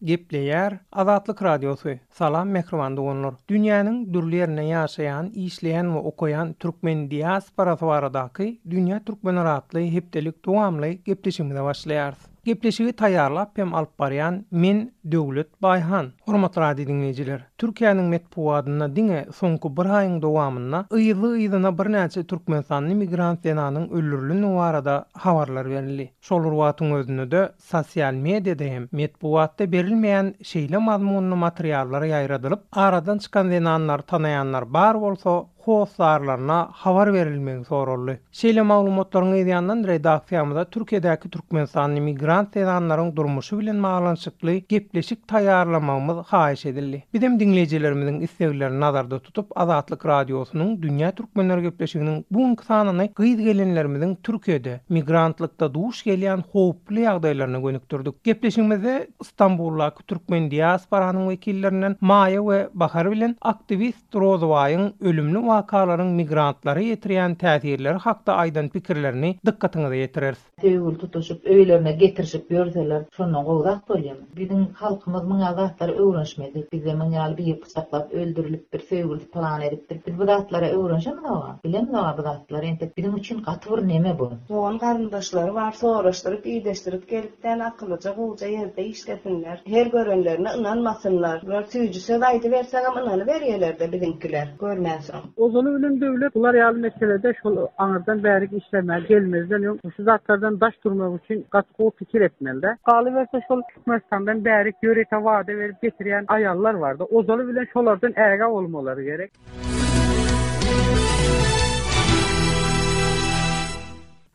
Gepleýär Azatlyk Radiosy. Salam mähriban doganlar. Dünýäniň dürli ýerinde ýaşaýan, işleýän we okaýan türkmen diasporasy baradaky Dünýä Türkmenler atly hepdelik dowamly gepleşigimize başlaýarys. Gepleşigi taýýarlap hem alyp barýan men, Döwlet Baýhan. Hormatly radio diňleýjiler, Türkiýäniň metbugadynda diňe soňky bir aýyň dowamynda yzly-yzyna birnäçe türkmenistanly migrant zenanyň öldürilendigi barada habarlar berildi. Şol bir wagtyň özünde-de Sosial mediýada hem metbugatda berilmeýän şeýle mazmunly materiallar ýaýradylyp, aradan çykan zenanlary tanaýanlar bar bolsa, hossarlaryna habar berilmegi soraldy. Şeýle maglumatlaryň yzýandan redaksiýamyza Türkiýedäki türkmenistanly migrant zenanlaryň durmuşy bilen baglanyşykly gepleşik taýýarlamagymyz haýyş edildi. Bizem diňleýjilerimiziň isleglerini nazarda tutup Azatlyk Radiosynyň Dünýä Türkmenleri gepleşiginiň bu günki sanyny gyz-gelinlerimiziň Türkiýede, migrantlykda duş gelýän howply ýagdaýlaryna gönükdirdik. Gepleşigimizde Stambuldaky türkmen diasporanyň wekillerinden Maýa we Bahar bilen aktiwist Rozybaýyň ölümli wakalaryň migrantlara ýetirýän täsirleri hakda aýdan pikirlerini dykgatyňyza ýetireris. Söýgüli tutuşyp, öýlerine getirişip ýörseler, şondan gowy zat bolýamy? Biziň halkymyz muňa zatlary öwrenişmedi. Bizde muň ýaly biri pyçaklap öldürilipdir, söýgülisi pylan edipdir. Biz bu zatlara öwrenşemizog-a, bilemizog-a bu zatlary. Entek biziň üçin gaty bir neme bu. Dogan-garyndaşlary bar, soraşdyryp, ideşdirip gelip däl, akylyja, gowja ýerde işlesinler. Her görenlerine ynanmasynlar. Bular süýji söz aýdybersegem ynanyberýeler-de biziňkiler, görmänsoň. Ozaly bilen döwlet bular ýaly meselede şol aňyrdan bärik işlemäge gelmezden öň, şu zatlardan daş durmak üçin gaty gowy pikir etmelidä. Galyberse şol Türkmenistandan bärik ýörite wada berip getirýän aýallar barda, ozaly bilen şolardan ägä bolmalary gerek.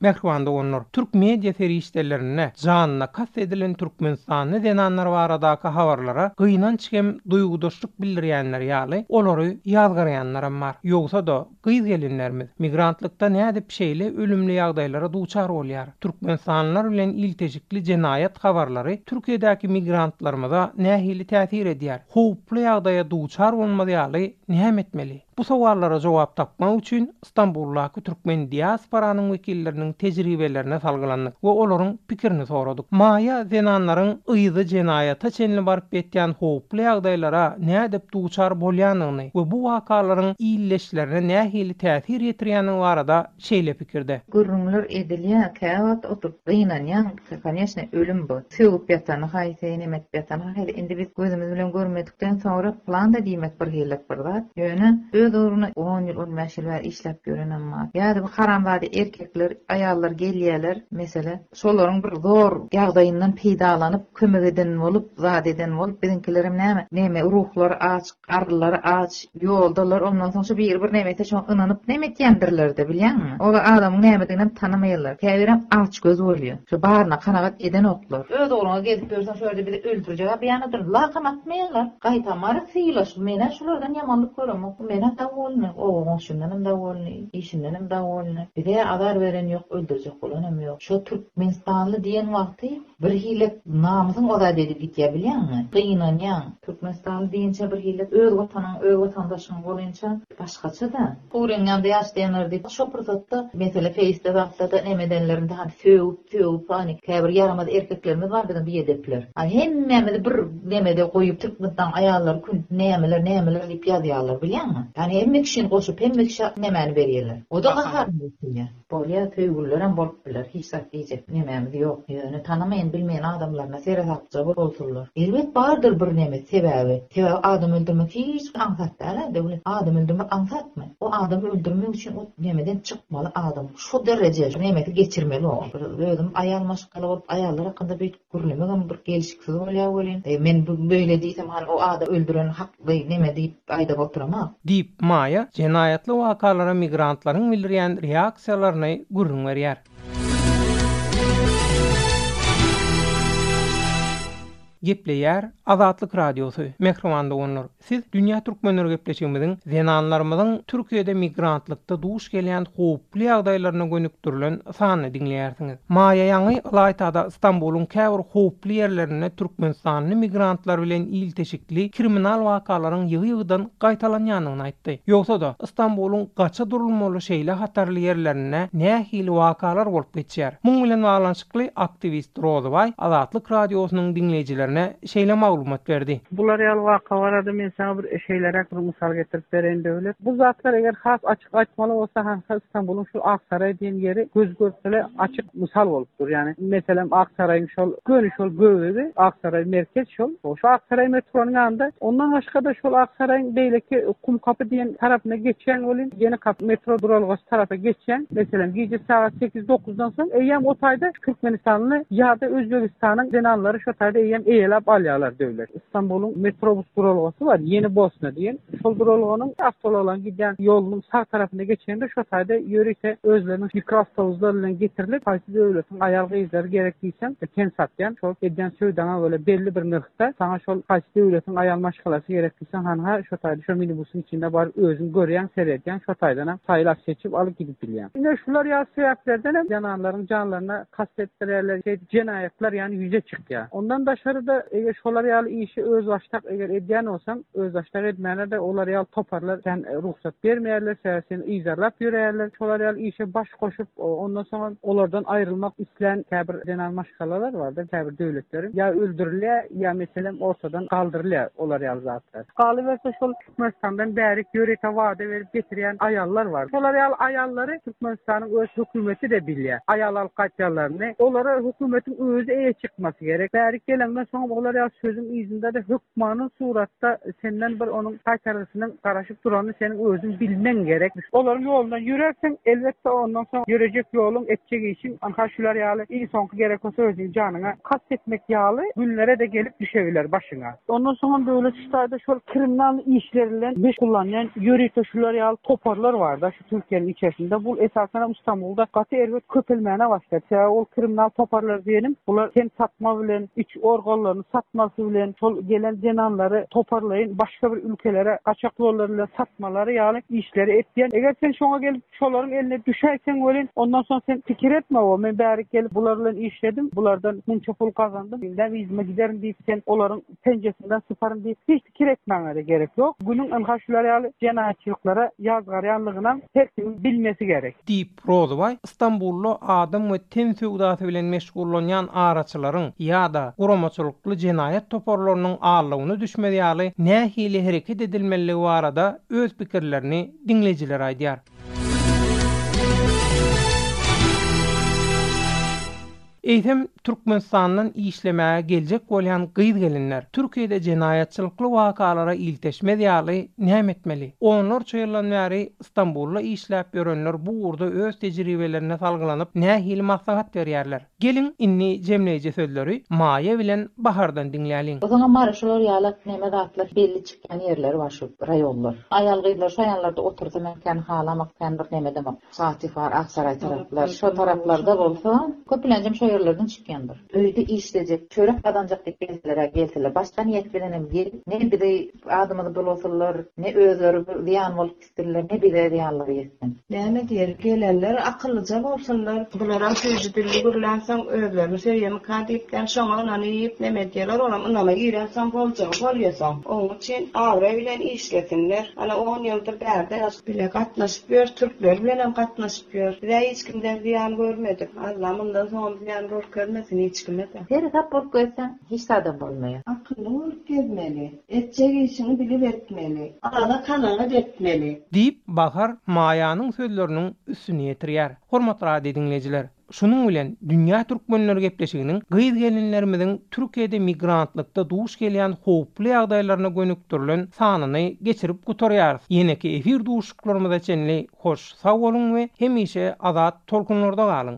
Mähriban doganlar, türk media serişdelerinde janyna kast edilen türkmenistanly zenanlar baradaky habarlara gynanç hem duýgudaşlyk bildirýänler ýaly, olary ýazgarýanlaram bar. Ýogsa-da, gyz-gelinlerimiz migrantlykda nädip şeýle ölümli ýagdaýlara duçar bolýar? Türkmenistanlylar bilen ilteşikli jenaýat habarlary Türkiýedäki migrantlarymyza nähili täsir edýär? Howply ýagdaýa duçar bolmaz ýaly näme etmeli? Bu sowallara jogap tapmak üçin Stambuldaky türkmen diasporanyň wekilleriniň tejribelerine salgylandyk we olaryň pikirini soradyk. Maýa zenanlaryň yzy jenaýata çenli baryp ýetýän howply ýagdaýlara nädip duçar bolýandygyny we bu wakalaryň ildeşlerine nähili täsir ýetirýändigi barada şeýle pikirde. Gürrüňler edilýä käwagt oturyp gynanýaň koneçne ölüm bu sögüp ýatany haýsy nemetip ýatany haýsy indi biz gözümiz bilen görmedikden soňra planda diýmek bir hillek bir zat ýöne öz ugruna on ýyl on bäş ýyl bäri işläp ýörenem bar ýa-da bu haramzada erkekler aýallar gelýäler mesele Şolaryň bir zor ýagdaýyndan peýdalanyp, kömek eden bolup, zat eden bolup, biziňkilerem näme, näme ruhlary aç, garrylary aç, ýoldalar, ondan soň şu biri bir näme etse, şoňa ynanyp näme etýändirler-de, bilýäňmi? Olar adamyň nämediginem tanamaýarlar. Käbirem açgöz bolýar. Şu baryna kanagat edenoklar. Öz ugruňa gezip ýörseň, şu ýerde bizi öldürjeg-ä biýanadyr. Lakam atmaýarlar. Gaýtam bary sylaş. Men-ä şulardan ýamanlyk göremok. Men-ä dowolnyý. Oba goňşymdanam dowolnyý. bolsun, işindenem dowolny. Bize azar beren ýok, öldürjek bolanam ýok. Şo türkmenistanly diýen wagty bir hilek namysyň ozady edip gidýär bilýäňmi? Gynanýaň. Türkmenistanly diýençä bir hilek öz watanyň, öz watandaşyň bolynça başgaça-da. Puryň ýandy ýaş diýenlerdi. Şo pursatda mesele feýsde zatda-da näme edenlerinde hany sögüp, Tüwi pany käbir ýaramaz erkeklerimiz bar biziň biedepler. Aý hemmämizi bir nemede goýup Türkmenistan aýallary kün nämeler nämeler diýip ýazýarlar bilýäňmi. Ýani hemme kişini goşup hemme kişä nemäni berýärler. O da gaharyny getirýär. Bolýa söýgülilerem bolup biler hiç zat diýjek nemämiz ýok ýöne tanamaýan bilmeýän adamlaryna seresapja bolsunlar. Elbet bardyr bir neme sebäbi. Sebäbi adam öldürmek hiç bir aňsat dälä Döwlet. Adam öldürmek aňsatmy. O adam öldürmek üçin o nemeden çykmaly adam. Şu dereje şu nemesi geçirmeli oň. Bir özüm aýal maşgala bolup aýallar hakynda beýdip gürlemegem bir gelşiksiz bolýar welin. Men bu beýle diýsem hany o adam öldüren hakly neme diýip aýdap oturama. Diýip, Maýa jenaýatly wakalara migrantlaryň bildirýän reaksiýalaryny gürrüň berýär. Gepleýär Azatlyk Radiosy, Mähriban doganlar! Siz Dünýä Türkmenleri gepleşigimiziň Zenanlarymyzyň Türkiýede migrantlykda duş gelýän howply ýagdaýlaryna gönükdirilen sanyny diňleýärsiňiz. Maýa ýaňy ylaýta-da Stambulyň käbir howply ýerlerinde türkmenistanly migrantlar bilen ilteşikli kriminal wakalaryň ýygy-ýygydan gaýtalanýandygyny aýtdy. Ýogsa-da, Stambulyň gaça durulmaly şeýle hatarly ýerlerinde nähili wakalar bolup geçýär? Muň bilen baglanyşykly, Kly aktiwist Rozybaý Azatlyk Radiosynyň diňleýjilerine şeýle maglumat berdi. Bular ýaly waka barada men saňa bir şeýleräk bir mysal getirip bereýin, Döwlet. Bu zatlar eger has açyk aýtmaly bolsa Hansa Stambulyň şu Aksaraý diýen ýeri göz görtele açyk mysal bolup dur. Ýani meselem Aksaraýyň şol göni şol göbegi Aksaraý merkez şol. Şu Aksaraý metronyň ýanynda ondan başga-da şol Aksaraýyň beýleki Kumkapy diýen tarapyna geçýäň welin ýene kap metro duralgasy tarapa geçýäň meselem gije sagat sekiz-dokuz Mundan soň eýýäm o taýda türkmenistanly ýa-da özbegistanyň zenanlary şo taýda eýýäm eýeläp alýarlar döwlet. Stambulyň metrobus duralgasy bar, Ýeni Bosna diýen. Şol duralganyň awtoulaglaryň gidýän ýolunyň sag tarapynda geçende şo taýda ýörite özleriniň mikroawtobuslar bilen getirlip, haýsy döwletiň aýal-gyzlary gerek diýseň, ten satýan, şol edýän söwdaňa göle belli bir nyrh. Hä, saňa şol haýsy döwletiň aýal maşgalasy gerek diýseň, hanha, şo taýda şo minibusyň içinde baryp özüň görýäň, seredýäň, şo taýdanam saýlap, seçip alyp gidip bilýäň. Ine, şular ýaly sebäplerden hem zenanlaryň janlaryna kast edip bilýärler, şeýdip jenaýatlar ýany ýüze çykýar. Ondan daşary-da, eger şolar ýaly işi özbaşdak eger edýän bolsaň, özbaşdak edmäne-de olar ýaly toparlar sen rugsat bermeýärler, sebäbi seni yzarlap ýöräýärler. Şolar ýaly işe baş. goşup, ondan soň hem olardan aýrylmak islän käbir zenan maşgalalar bardy, käbir döwletleriň ýa öldürilýär, ýa meselem ortadan galdyrylýar olar ýaly zatlar. Galyberse şol Türkmenistandan bärik ýörite wada berip getirýän aýallar bar. Şolar ýaly aýallary Türkmenistanyň öz hökümeti-de bilýär. Aýal alyp gaýtýanlaryny. Olara hökümetiň özi eýe çykmasy gerek. Bärik geleňden soňam olar ýaly sözüň yzynda-da hökmany suratda senden bir onuň gaýtargysynyň garaşyp. aýdyp durany seniň özüň bilmeň gerek. Olaryň ýolundan ýörersiň, elbetde ondan soň ýörejek ýoluň, etjek işiň anha şular ýaly iň soňky gerek bolsa özüň janyňa kast etmek ýaly günlere-de gelip düşebiler başyňa. Ondan soňam döwlet şu taýda şol kriminalnyý işler bilen müşgullanýan ýörite şular ýaly toparlar barda. Türkiýäniň içersinde bul esasan hem Stambulda gaty erbet köpelmäne başlady. Sebäbi ol kriminal toparlar diýenim bular ten satma bilen, iç organlaryny satmasy bilen, şol gelen zenanlary toparlaýyn başga bir ülkelere gaçak ýollar bilen satmalary ýaly işleri etýän. Eger sen şoňa gelip şolaryň eline düşäýseň welin, ondan soň sen pikir etme, o men bärik gelip bular bilen işledim, bulardan munça pul gazandym, indem yzyma giderin diýip sen olaryň penjesinden syparyn diýip hiç Kir etmäňize gerek ýok. Günüň ynha şular ýaly jenaýatçylyklara ýazgarýanlygynam her kim bilmesi gerek. Diýip, Rozybaý Stambulda adam we ten söwdasy bilen meşgullanýan araçylaryň ýa-da guramaçylykly jenaýat toparlarynyň aldawyna düşmez ýaly nähili hereket edilmeliligi barada öz pikirlerini diňleýjilere aýdýar. Eýsem, Türkmenistandan işlemäge geljek bolýan gyz-gelinler Türkiýede jenaýatçylykly wakalara ilteşmez ýaly näme etmeli? Onlarça ýyldan bäri Stambulda işläp ýörenler bu ugurda öz tejribelerine salgylanyp, nähili maslahat berýärler? Geliň, indi jemleýji sözleri Maýa bilen Bahardan diňläliň. Yzyňa Mary şular ýaly neme zatlar belli çykýan ýerler bar şu raýonlar. Aýal-gyzlar şo ýanlarda otursa men kän halamak kän bir neme demok. Patyfar, Aksaray taraplar, şo taraplarda bolsa, köplenjem şo ýerlerden çykýandyr. Öýde işlejek, çörek gazanjak diýip gelseler-ä gelseler, başga niýet bilenem gelip, ne bizi adymyzy bulgusynlar, ne özleri bir zyýan bolup gitsinler, ne bize zyýanlary ýetsin. Näme diýeli, gelenler akyllyja bolsunlar. Bularam süýji dilli gürlänsoň, özlerini söýýämikä diýipden, şoňa ynanyp, neme edýärler, olam ynama girensoň, boljagy bolýa soň. Onuň üçin abraý bilen işlesinler. Ana, on ýyldyr bärde. Bile gatnaşyp. Ýör türkler bilenem gatnaşyp ýör. Bizä hiç kimden zyýan görmedi. Allah mundan soňam zyýan gorkezmesin hiç kime-de. Seresap bolup gezseň hiç zadam bolmaýar. Akylly bolup gezmeli. Etjek işiňi bilip etmeli. Aza kanagat etmeli. Diýip, Bahar Maýanyň sözleriniň üstüni ýetirýär. Hormatly radio diňleýjiler, Şunuň bilen, Dünýä türkmenleri gepleşiginiň gyz-gelinlerimiziň Türkiýede migrantlykda duş gelýän howply ýagdaýlaryna gönükdirilen sanyny geçirip gutarýarys. Ýeneki efir duşuşyklarymyza çenli hoş sag boluň we hemişe azat tolkunlarda galyň!